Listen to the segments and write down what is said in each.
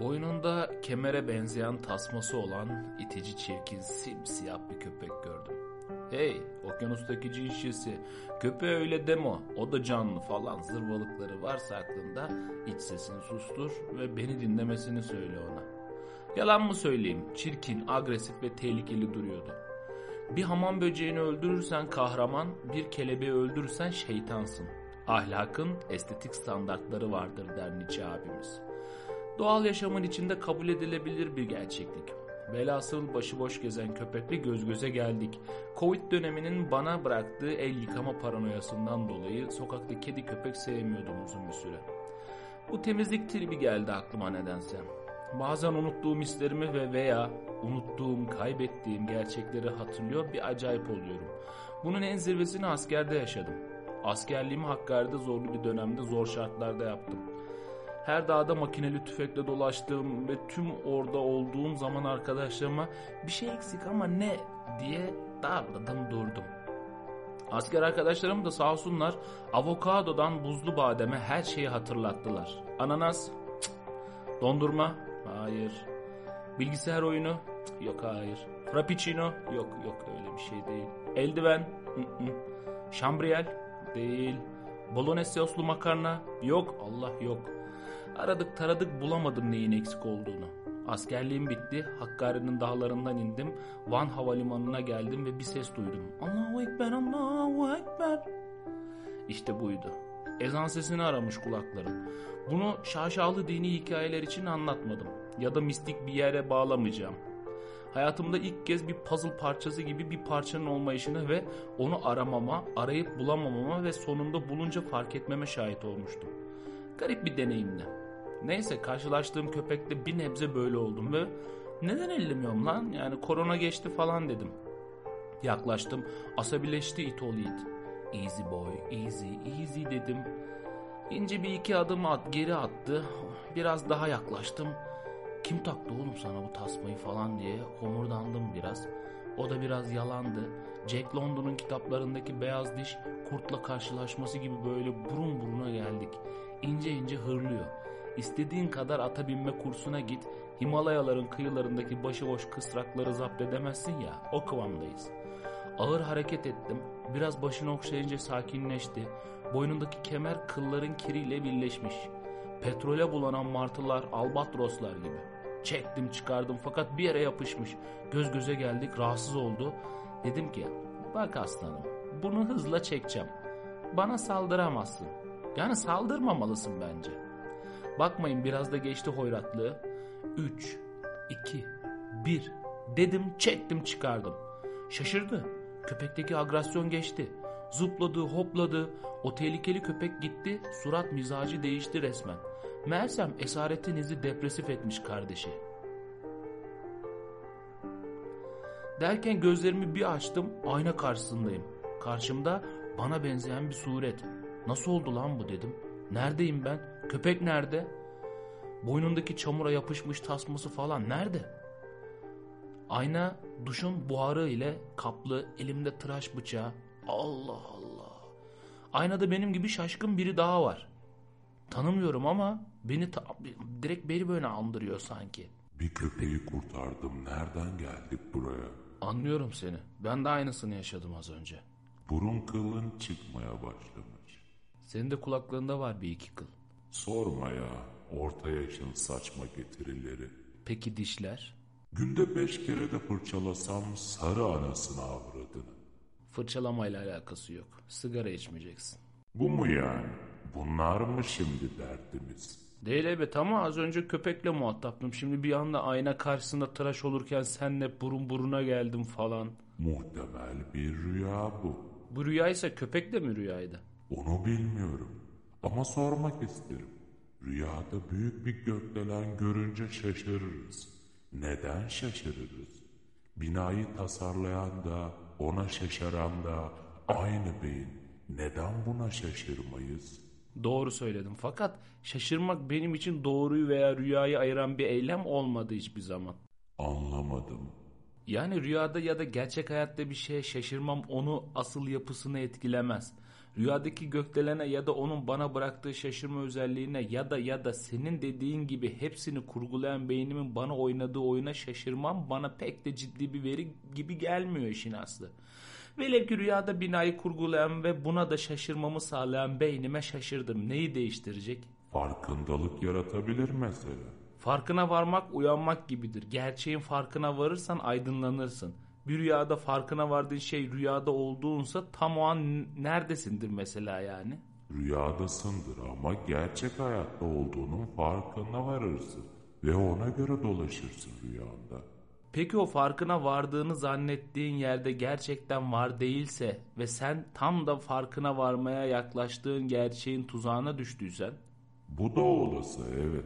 Boynunda kemere benzeyen tasması olan itici çirkin simsiyah bir köpek gördüm. Hey okyanustaki cin şişesi köpeğe öyle deme o da canlı falan zırvalıkları varsa aklında iç sesini sustur ve beni dinlemesini söyle ona. Yalan mı söyleyeyim çirkin agresif ve tehlikeli duruyordu. Bir hamam böceğini öldürürsen kahraman bir kelebeği öldürürsen şeytansın. Ahlakın estetik standartları vardır der Nietzsche abimiz. Doğal yaşamın içinde kabul edilebilir bir gerçeklik. Velhasıl başıboş gezen köpekle göz göze geldik. Covid döneminin bana bıraktığı el yıkama paranoyasından dolayı sokakta kedi köpek sevmiyordum uzun bir süre. Bu temizlik tribi geldi aklıma nedense. Bazen unuttuğum hislerimi ve veya unuttuğum, kaybettiğim gerçekleri hatırlıyor bir acayip oluyorum. Bunun en zirvesini askerde yaşadım. Askerliğimi Hakkari'de zorlu bir dönemde zor şartlarda yaptım. Her dağda makineli tüfekle dolaştığım ve tüm orada olduğum zaman arkadaşlarıma bir şey eksik ama ne diye darladım durdum. Asker arkadaşlarım da sağ olsunlar avokadodan buzlu bademe her şeyi hatırlattılar. Ananas, cık. dondurma, hayır. Bilgisayar oyunu, cık, yok hayır. Frappuccino, yok yok öyle bir şey değil. Eldiven, ı -ı. şambriyel, değil. Bolognese soslu makarna, yok Allah yok. Aradık taradık bulamadım neyin eksik olduğunu. Askerliğim bitti. Hakkari'nin dağlarından indim. Van Havalimanı'na geldim ve bir ses duydum. Allahu Ekber, Allahu Ekber. İşte buydu. Ezan sesini aramış kulaklarım. Bunu şaşalı dini hikayeler için anlatmadım. Ya da mistik bir yere bağlamayacağım. Hayatımda ilk kez bir puzzle parçası gibi bir parçanın olmayışına ve onu aramama, arayıp bulamamama ve sonunda bulunca fark etmeme şahit olmuştum. Garip bir deneyimdi. Neyse karşılaştığım köpekle bir nebze böyle oldum ve neden ellemiyorum lan yani korona geçti falan dedim. Yaklaştım asabileşti it ol it. Easy boy easy easy dedim. İnce bir iki adım at, geri attı. Biraz daha yaklaştım. Kim taktı oğlum sana bu tasmayı falan diye homurdandım biraz. O da biraz yalandı. Jack London'un kitaplarındaki beyaz diş kurtla karşılaşması gibi böyle burun buruna geldik. İnce ince hırlıyor. İstediğin kadar ata binme kursuna git. Himalayaların kıyılarındaki başıboş kısrakları zapt edemezsin ya o kıvamdayız. Ağır hareket ettim. Biraz başını okşayınca sakinleşti. Boynundaki kemer kılların kiriyle birleşmiş. Petrole bulanan martılar, albatroslar gibi. Çektim çıkardım fakat bir yere yapışmış. Göz göze geldik rahatsız oldu. Dedim ki bak aslanım bunu hızla çekeceğim. Bana saldıramazsın. Yani saldırmamalısın bence. Bakmayın biraz da geçti hoyratlığı. 3, 2, 1 dedim çektim çıkardım. Şaşırdı. Köpekteki agresyon geçti. Zıpladı, hopladı. O tehlikeli köpek gitti. Surat mizacı değişti resmen. Meğersem esaretin izi depresif etmiş kardeşi. Derken gözlerimi bir açtım. Ayna karşısındayım. Karşımda bana benzeyen bir suret. Nasıl oldu lan bu dedim. Neredeyim ben? Köpek nerede? Boynundaki çamura yapışmış tasması falan nerede? Ayna duşun buharı ile kaplı elimde tıraş bıçağı. Allah Allah. Aynada benim gibi şaşkın biri daha var. Tanımıyorum ama beni direkt beni böyle andırıyor sanki. Bir köpeği kurtardım. Nereden geldik buraya? Anlıyorum seni. Ben de aynısını yaşadım az önce. Burun kılın çıkmaya başlamış. Senin de kulaklarında var bir iki kıl. Sorma ya. Orta yaşın saçma getirileri. Peki dişler? Günde beş kere de fırçalasam sarı anasını avradını. Fırçalamayla alakası yok. Sigara içmeyeceksin. Bu mu yani? Bunlar mı şimdi derdimiz? Değil elbet ama az önce köpekle muhataptım. Şimdi bir anda ayna karşısında tıraş olurken senle burun buruna geldim falan. Muhtemel bir rüya bu. Bu rüyaysa köpek de mi rüyaydı? Onu bilmiyorum. Ama sormak isterim. Rüyada büyük bir gökdelen görünce şaşırırız. Neden şaşırırız? Binayı tasarlayan da, ona şaşıran da aynı beyin. Neden buna şaşırmayız? Doğru söyledim fakat şaşırmak benim için doğruyu veya rüyayı ayıran bir eylem olmadı hiçbir zaman. Anlamadım. Yani rüyada ya da gerçek hayatta bir şeye şaşırmam onu asıl yapısını etkilemez. Rüyadaki gökdelene ya da onun bana bıraktığı şaşırma özelliğine ya da ya da senin dediğin gibi hepsini kurgulayan beynimin bana oynadığı oyuna şaşırmam bana pek de ciddi bir veri gibi gelmiyor işin aslı. Velev ki rüyada binayı kurgulayan ve buna da şaşırmamı sağlayan beynime şaşırdım. Neyi değiştirecek? Farkındalık yaratabilir mesela. Farkına varmak uyanmak gibidir. Gerçeğin farkına varırsan aydınlanırsın. Bir rüyada farkına vardığın şey rüyada olduğunsa tam o an neredesindir mesela yani? Rüyadasındır ama gerçek hayatta olduğunun farkına varırsın ve ona göre dolaşırsın rüyanda. Peki o farkına vardığını zannettiğin yerde gerçekten var değilse ve sen tam da farkına varmaya yaklaştığın gerçeğin tuzağına düştüysen? Bu da olası evet.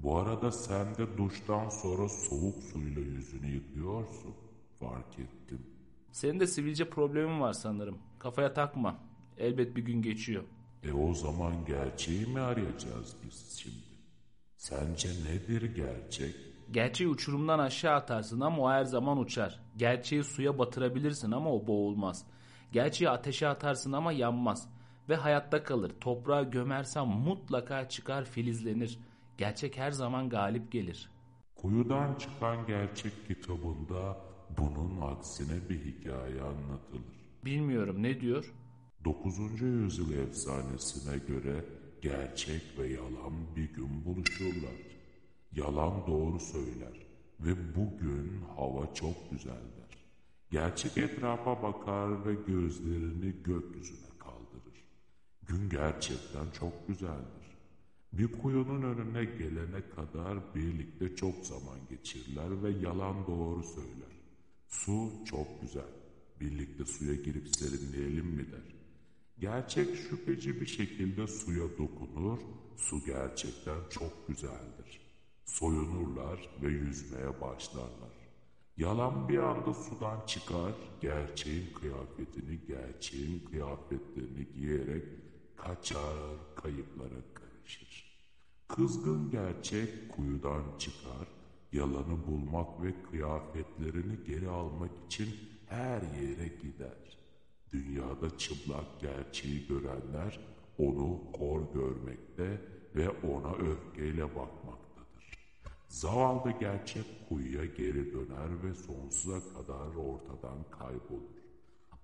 Bu arada sen de duştan sonra soğuk suyla yüzünü yıkıyorsun. Fark ettim. Senin de sivilce problemin var sanırım. Kafaya takma. Elbet bir gün geçiyor. E o zaman gerçeği mi arayacağız biz şimdi? Sence nedir gerçek? Gerçeği uçurumdan aşağı atarsın ama o her zaman uçar. Gerçeği suya batırabilirsin ama o boğulmaz. Gerçeği ateşe atarsın ama yanmaz. Ve hayatta kalır. Toprağa gömersen mutlaka çıkar filizlenir. Gerçek her zaman galip gelir. Kuyudan çıkan gerçek kitabında bunun aksine bir hikaye anlatılır. Bilmiyorum ne diyor? 9. yüzyıl efsanesine göre gerçek ve yalan bir gün buluşurlar. Yalan doğru söyler ve bugün hava çok güzel der. Gerçek etrafa bakar ve gözlerini gökyüzüne kaldırır. Gün gerçekten çok güzeldir. Bir kuyunun önüne gelene kadar birlikte çok zaman geçirirler ve yalan doğru söyler. Su çok güzel. Birlikte suya girip serinleyelim mi der. Gerçek şüpheci bir şekilde suya dokunur, su gerçekten çok güzeldir. Soyunurlar ve yüzmeye başlarlar. Yalan bir anda sudan çıkar, gerçeğin kıyafetini, gerçeğin kıyafetlerini giyerek kaçar, kayıplara karışır. Kızgın gerçek kuyudan çıkar, yalanı bulmak ve kıyafetlerini geri almak için her yere gider. Dünyada çıplak gerçeği görenler onu kor görmekte ve ona öfkeyle bakmaktadır. Zavallı gerçek kuyuya geri döner ve sonsuza kadar ortadan kaybolur.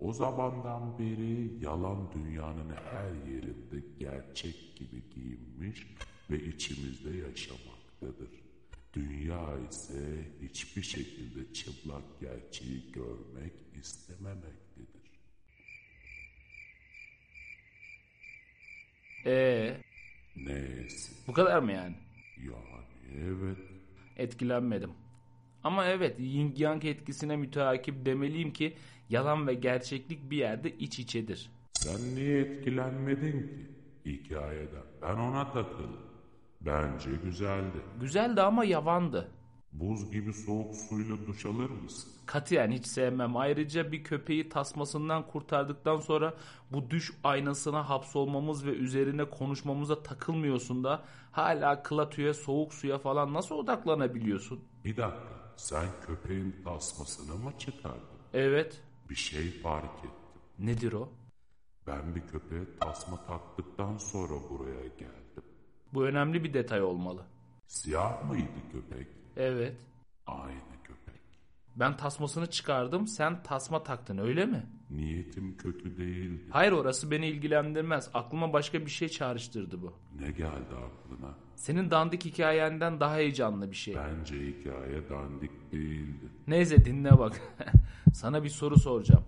O zamandan beri yalan dünyanın her yerinde gerçek gibi giyinmiş ve içimizde yaşamaktadır. Dünya ise hiçbir şekilde çıplak gerçeği görmek istememektedir. Ee, Neyse bu kadar mı yani? yani evet Etkilenmedim. Ama evet yin yang etkisine müteakip demeliyim ki yalan ve gerçeklik bir yerde iç içedir. sen niye etkilenmedin ki hikayeden ben ona takıldım. Bence güzeldi. Güzeldi ama yavandı. Buz gibi soğuk suyla duş alır mısın? Katiyen hiç sevmem. Ayrıca bir köpeği tasmasından kurtardıktan sonra bu düş aynasına hapsolmamız ve üzerine konuşmamıza takılmıyorsun da hala klatüye, soğuk suya falan nasıl odaklanabiliyorsun? Bir dakika sen köpeğin tasmasını mı çıkardın? Evet. Bir şey fark ettim. Nedir o? Ben bir köpeğe tasma taktıktan sonra buraya geldim. Bu önemli bir detay olmalı. Siyah mıydı köpek? Evet. Aynı köpek. Ben tasmasını çıkardım, sen tasma taktın öyle mi? Niyetim kötü değildi. Hayır orası beni ilgilendirmez. Aklıma başka bir şey çağrıştırdı bu. Ne geldi aklına? Senin dandik hikayenden daha heyecanlı bir şey. Bence hikaye dandik değildi. Neyse dinle bak. Sana bir soru soracağım.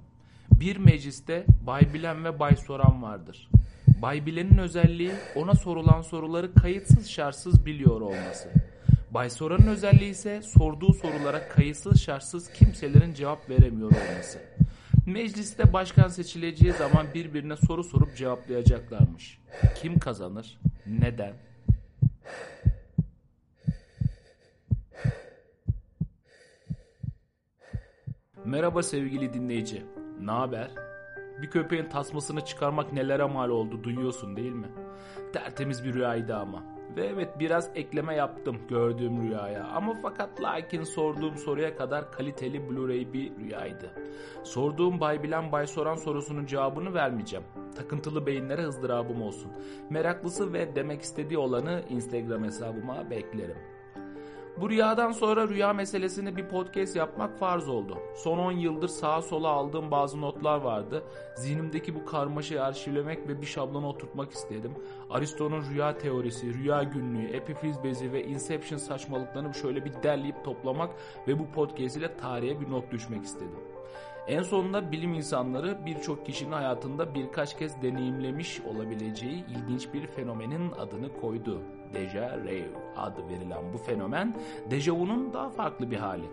Bir mecliste Bay Bilen ve Bay Soran vardır. Bay Bilen'in özelliği ona sorulan soruları kayıtsız şartsız biliyor olması. Bay Soran'ın özelliği ise sorduğu sorulara kayıtsız şartsız kimselerin cevap veremiyor olması. Mecliste başkan seçileceği zaman birbirine soru sorup cevaplayacaklarmış. Kim kazanır? Neden? Merhaba sevgili dinleyici. Ne haber? Bir köpeğin tasmasını çıkarmak nelere mal oldu duyuyorsun değil mi? Tertemiz bir rüyaydı ama. Ve evet biraz ekleme yaptım gördüğüm rüyaya. Ama fakat lakin sorduğum soruya kadar kaliteli Blu-ray bir rüyaydı. Sorduğum Bay Bilen Bay Soran sorusunun cevabını vermeyeceğim. Takıntılı beyinlere ızdırabım olsun. Meraklısı ve demek istediği olanı Instagram hesabıma beklerim. Bu rüyadan sonra rüya meselesini bir podcast yapmak farz oldu. Son 10 yıldır sağa sola aldığım bazı notlar vardı. Zihnimdeki bu karmaşayı arşivlemek ve bir şablona oturtmak istedim. Aristo'nun rüya teorisi, rüya günlüğü, epifiz bezi ve inception saçmalıklarını şöyle bir derleyip toplamak ve bu podcast ile tarihe bir not düşmek istedim. En sonunda bilim insanları birçok kişinin hayatında birkaç kez deneyimlemiş olabileceği ilginç bir fenomenin adını koydu. Deja Vu adı verilen bu fenomen dejavu'nun daha farklı bir hali.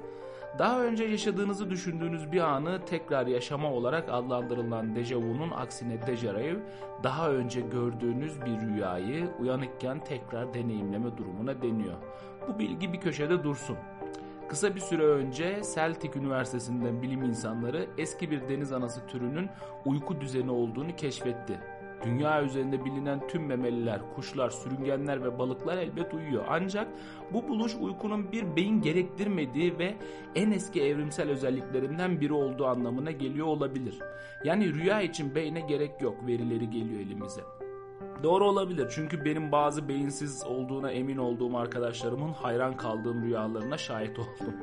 Daha önce yaşadığınızı düşündüğünüz bir anı tekrar yaşama olarak adlandırılan dejavu'nun aksine deja vu daha önce gördüğünüz bir rüyayı uyanıkken tekrar deneyimleme durumuna deniyor. Bu bilgi bir köşede dursun. Kısa bir süre önce Celtic Üniversitesi'nden bilim insanları eski bir deniz anası türünün uyku düzeni olduğunu keşfetti. Dünya üzerinde bilinen tüm memeliler, kuşlar, sürüngenler ve balıklar elbet uyuyor. Ancak bu buluş uykunun bir beyin gerektirmediği ve en eski evrimsel özelliklerinden biri olduğu anlamına geliyor olabilir. Yani rüya için beyne gerek yok verileri geliyor elimize. Doğru olabilir çünkü benim bazı beyinsiz olduğuna emin olduğum arkadaşlarımın hayran kaldığım rüyalarına şahit oldum.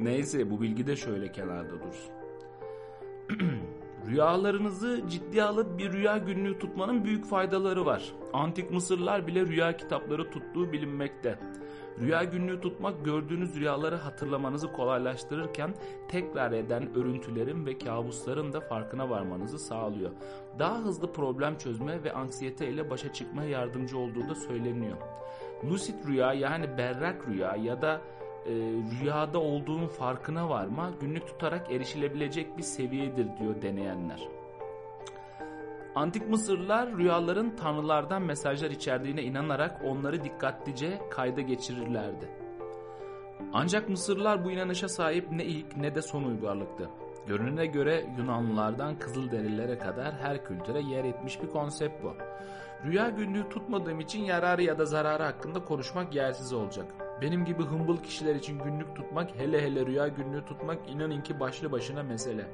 Neyse bu bilgi de şöyle kenarda dursun. Rüyalarınızı ciddiye alıp bir rüya günlüğü tutmanın büyük faydaları var. Antik Mısırlar bile rüya kitapları tuttuğu bilinmekte. Rüya günlüğü tutmak gördüğünüz rüyaları hatırlamanızı kolaylaştırırken tekrar eden örüntülerin ve kabusların da farkına varmanızı sağlıyor. Daha hızlı problem çözme ve anksiyete ile başa çıkmaya yardımcı olduğu da söyleniyor. Lucid rüya yani berrak rüya ya da e, rüyada olduğunun farkına varma günlük tutarak erişilebilecek bir seviyedir diyor deneyenler. Antik Mısırlılar rüyaların tanrılardan mesajlar içerdiğine inanarak onları dikkatlice kayda geçirirlerdi. Ancak Mısırlılar bu inanışa sahip ne ilk ne de son uygarlıktı. Görünene göre Yunanlılardan Kızılderililere kadar her kültüre yer etmiş bir konsept bu. Rüya günlüğü tutmadığım için yararı ya da zararı hakkında konuşmak yersiz olacak. Benim gibi hımbıl kişiler için günlük tutmak hele hele rüya günlüğü tutmak inanın ki başlı başına mesele.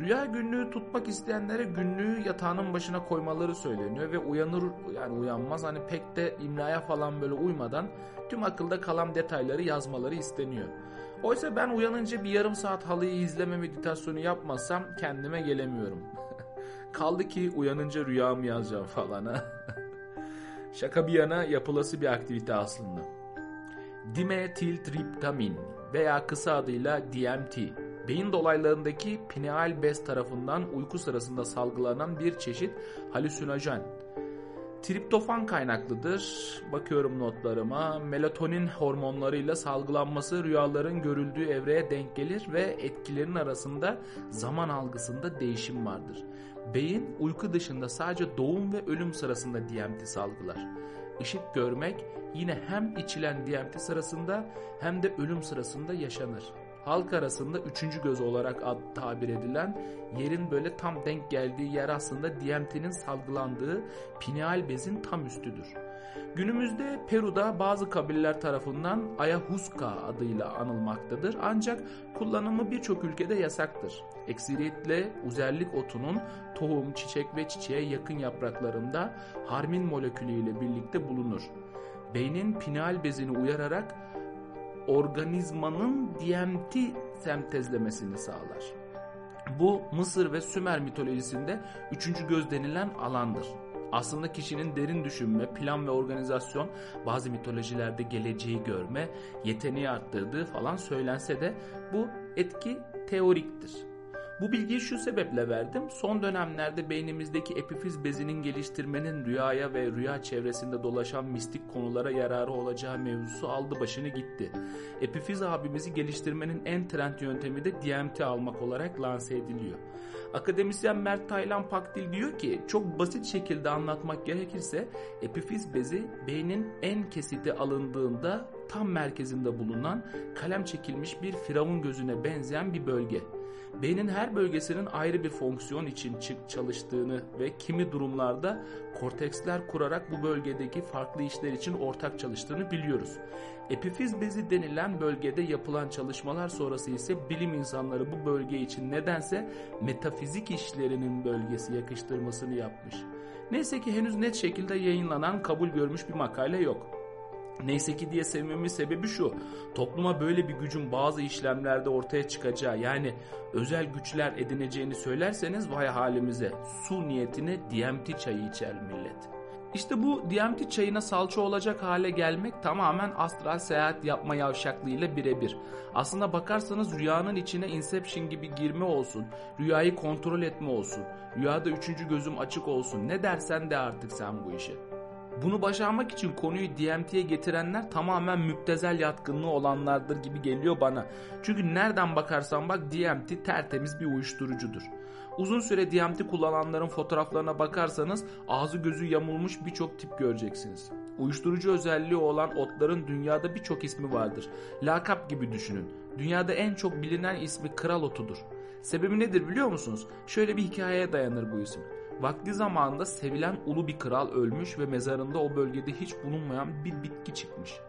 Rüya günlüğü tutmak isteyenlere günlüğü yatağının başına koymaları söyleniyor ve uyanır yani uyanmaz hani pek de imlaya falan böyle uymadan tüm akılda kalan detayları yazmaları isteniyor. Oysa ben uyanınca bir yarım saat halıyı izleme meditasyonu yapmazsam kendime gelemiyorum. Kaldı ki uyanınca rüyamı yazacağım falan ha. Şaka bir yana yapılası bir aktivite aslında. Dimetiltriptamin veya kısa adıyla DMT beyin dolaylarındaki pineal bez tarafından uyku sırasında salgılanan bir çeşit halüsinojen. Triptofan kaynaklıdır. Bakıyorum notlarıma. Melatonin hormonlarıyla salgılanması rüyaların görüldüğü evreye denk gelir ve etkilerin arasında zaman algısında değişim vardır. Beyin uyku dışında sadece doğum ve ölüm sırasında DMT salgılar. Işık görmek yine hem içilen DMT sırasında hem de ölüm sırasında yaşanır halk arasında üçüncü göz olarak ad, tabir edilen yerin böyle tam denk geldiği yer aslında DMT'nin salgılandığı pineal bezin tam üstüdür. Günümüzde Peru'da bazı kabiller tarafından Ayahuasca adıyla anılmaktadır ancak kullanımı birçok ülkede yasaktır. Ekseriyetle uzerlik otunun tohum, çiçek ve çiçeğe yakın yapraklarında harmin molekülü ile birlikte bulunur. Beynin pineal bezini uyararak organizmanın DMT sentezlemesini sağlar. Bu Mısır ve Sümer mitolojisinde üçüncü göz denilen alandır. Aslında kişinin derin düşünme, plan ve organizasyon bazı mitolojilerde geleceği görme, yeteneği arttırdığı falan söylense de bu etki teoriktir. Bu bilgiyi şu sebeple verdim. Son dönemlerde beynimizdeki epifiz bezinin geliştirmenin rüyaya ve rüya çevresinde dolaşan mistik konulara yararı olacağı mevzusu aldı başını gitti. Epifiz abimizi geliştirmenin en trend yöntemi de DMT almak olarak lanse ediliyor. Akademisyen Mert Taylan Pakdil diyor ki çok basit şekilde anlatmak gerekirse epifiz bezi beynin en kesiti alındığında tam merkezinde bulunan kalem çekilmiş bir firavun gözüne benzeyen bir bölge. Beynin her bölgesinin ayrı bir fonksiyon için çalıştığını ve kimi durumlarda korteksler kurarak bu bölgedeki farklı işler için ortak çalıştığını biliyoruz. Epifiz bezi denilen bölgede yapılan çalışmalar sonrası ise bilim insanları bu bölge için nedense metafizik işlerinin bölgesi yakıştırmasını yapmış. Neyse ki henüz net şekilde yayınlanan kabul görmüş bir makale yok. Neyse ki diye sevmemin sebebi şu. Topluma böyle bir gücün bazı işlemlerde ortaya çıkacağı yani özel güçler edineceğini söylerseniz vay halimize. Su niyetine DMT çayı içer millet. İşte bu DMT çayına salça olacak hale gelmek tamamen astral seyahat yapma yavşaklığıyla birebir. Aslında bakarsanız rüyanın içine Inception gibi girme olsun, rüyayı kontrol etme olsun, rüyada üçüncü gözüm açık olsun ne dersen de artık sen bu işe. Bunu başarmak için konuyu DMT'ye getirenler tamamen müptezel yatkınlığı olanlardır gibi geliyor bana. Çünkü nereden bakarsan bak DMT tertemiz bir uyuşturucudur. Uzun süre DMT kullananların fotoğraflarına bakarsanız ağzı gözü yamulmuş birçok tip göreceksiniz. Uyuşturucu özelliği olan otların dünyada birçok ismi vardır. Lakap gibi düşünün. Dünyada en çok bilinen ismi kral otudur. Sebebi nedir biliyor musunuz? Şöyle bir hikayeye dayanır bu isim. Vakti zamanında sevilen ulu bir kral ölmüş ve mezarında o bölgede hiç bulunmayan bir bitki çıkmış.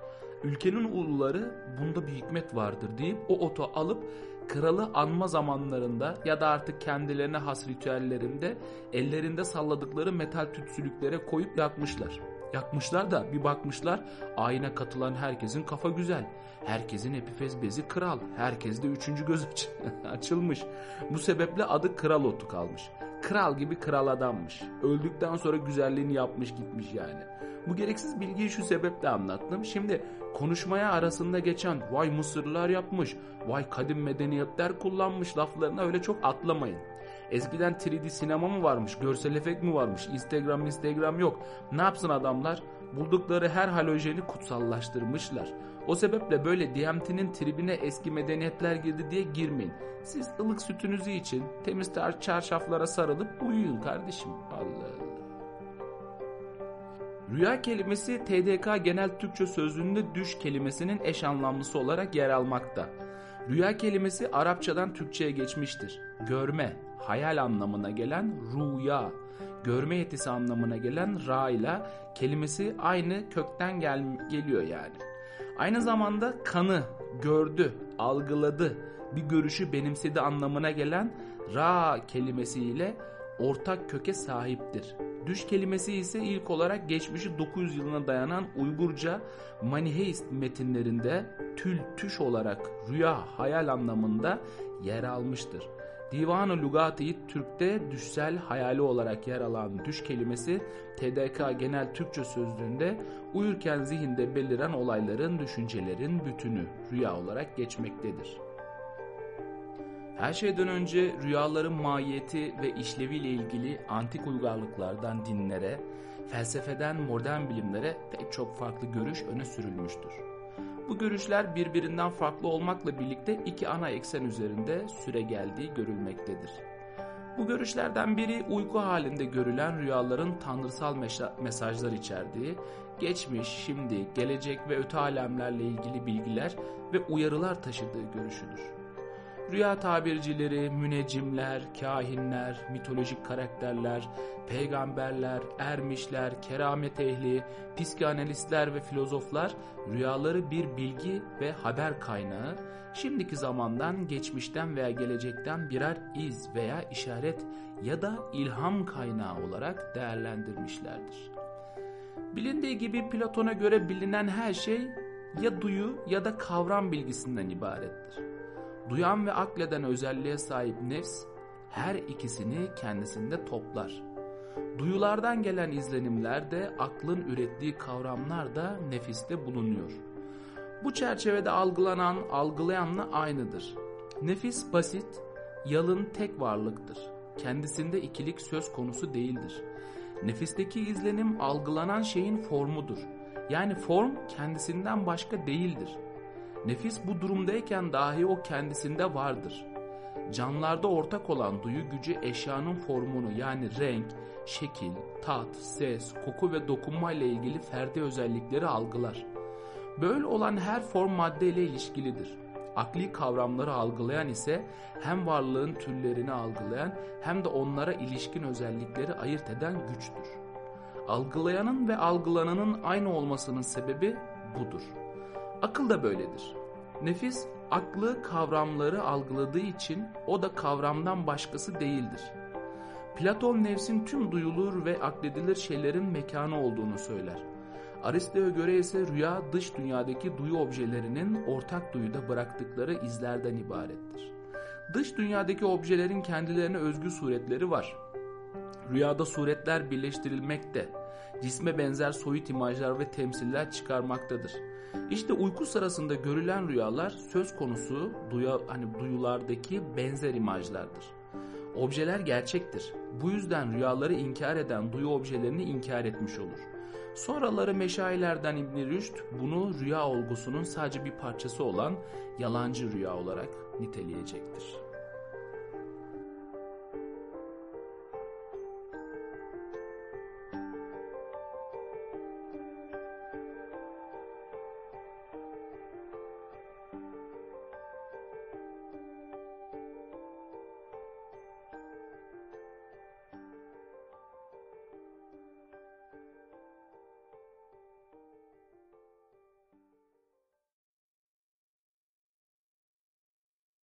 Ülkenin uluları bunda bir hikmet vardır deyip o otu alıp kralı anma zamanlarında ya da artık kendilerine has ritüellerinde ellerinde salladıkları metal tütsülüklere koyup yakmışlar. Yakmışlar da bir bakmışlar ayine katılan herkesin kafa güzel. Herkesin epifez bezi kral. Herkes de üçüncü göz açılmış. Bu sebeple adı kral otu kalmış. Kral gibi kral adammış. Öldükten sonra güzelliğini yapmış gitmiş yani. Bu gereksiz bilgiyi şu sebeple anlattım. Şimdi konuşmaya arasında geçen vay Mısırlılar yapmış, vay kadim medeniyetler kullanmış laflarına öyle çok atlamayın. Eskiden 3D sinema mı varmış, görsel efekt mi varmış, Instagram Instagram yok. Ne yapsın adamlar? Buldukları her halojeni kutsallaştırmışlar. O sebeple böyle DMT'nin tribine eski medeniyetler girdi diye girmeyin. Siz ılık sütünüzü için temiz çarşaflara sarılıp uyuyun kardeşim. Allah Allah. Rüya kelimesi TDK Genel Türkçe Sözlüğü'nde düş kelimesinin eş anlamlısı olarak yer almakta. Rüya kelimesi Arapçadan Türkçe'ye geçmiştir. Görme, hayal anlamına gelen rüya, görme yetisi anlamına gelen ra ile kelimesi aynı kökten gel geliyor yani. Aynı zamanda kanı, gördü, algıladı, bir görüşü benimsedi anlamına gelen ra kelimesiyle ortak köke sahiptir. Düş kelimesi ise ilk olarak geçmişi 900 yılına dayanan Uygurca Maniheist metinlerinde tül tüş olarak rüya hayal anlamında yer almıştır. Divan-ı Lugati Türk'te düşsel hayali olarak yer alan düş kelimesi TDK Genel Türkçe Sözlüğü'nde uyurken zihinde beliren olayların, düşüncelerin bütünü rüya olarak geçmektedir. Her şeyden önce rüyaların mahiyeti ve işleviyle ilgili antik uygarlıklardan dinlere, felsefeden modern bilimlere pek çok farklı görüş öne sürülmüştür. Bu görüşler birbirinden farklı olmakla birlikte iki ana eksen üzerinde süre geldiği görülmektedir. Bu görüşlerden biri uyku halinde görülen rüyaların tanrısal mesajlar içerdiği, geçmiş, şimdi, gelecek ve öte alemlerle ilgili bilgiler ve uyarılar taşıdığı görüşüdür. Rüya tabircileri, müneccimler, kahinler, mitolojik karakterler, peygamberler, ermişler, keramet ehli, psikanalistler ve filozoflar rüyaları bir bilgi ve haber kaynağı, şimdiki zamandan, geçmişten veya gelecekten birer iz veya işaret ya da ilham kaynağı olarak değerlendirmişlerdir. Bilindiği gibi Platon'a göre bilinen her şey ya duyu ya da kavram bilgisinden ibarettir. Duyan ve akleden özelliğe sahip nefs her ikisini kendisinde toplar. Duyulardan gelen izlenimler de aklın ürettiği kavramlar da nefiste bulunuyor. Bu çerçevede algılanan algılayanla aynıdır. Nefis basit, yalın tek varlıktır. Kendisinde ikilik söz konusu değildir. Nefisteki izlenim algılanan şeyin formudur. Yani form kendisinden başka değildir. Nefis bu durumdayken dahi o kendisinde vardır. Canlarda ortak olan duyu gücü eşyanın formunu yani renk, şekil, tat, ses, koku ve dokunma ile ilgili ferdi özellikleri algılar. Böyle olan her form madde ile ilişkilidir. Akli kavramları algılayan ise hem varlığın türlerini algılayan hem de onlara ilişkin özellikleri ayırt eden güçtür. Algılayanın ve algılananın aynı olmasının sebebi budur. Akıl da böyledir. Nefis aklı kavramları algıladığı için o da kavramdan başkası değildir. Platon nefsin tüm duyulur ve akledilir şeylerin mekanı olduğunu söyler. Aristo'ya göre ise rüya dış dünyadaki duyu objelerinin ortak duyuda bıraktıkları izlerden ibarettir. Dış dünyadaki objelerin kendilerine özgü suretleri var. Rüyada suretler birleştirilmekte, cisme benzer soyut imajlar ve temsiller çıkarmaktadır. İşte uyku sırasında görülen rüyalar söz konusu duya, hani duyulardaki benzer imajlardır. Objeler gerçektir. Bu yüzden rüyaları inkar eden duyu objelerini inkar etmiş olur. Sonraları meşayilerden İbn Rüşd bunu rüya olgusunun sadece bir parçası olan yalancı rüya olarak niteleyecektir.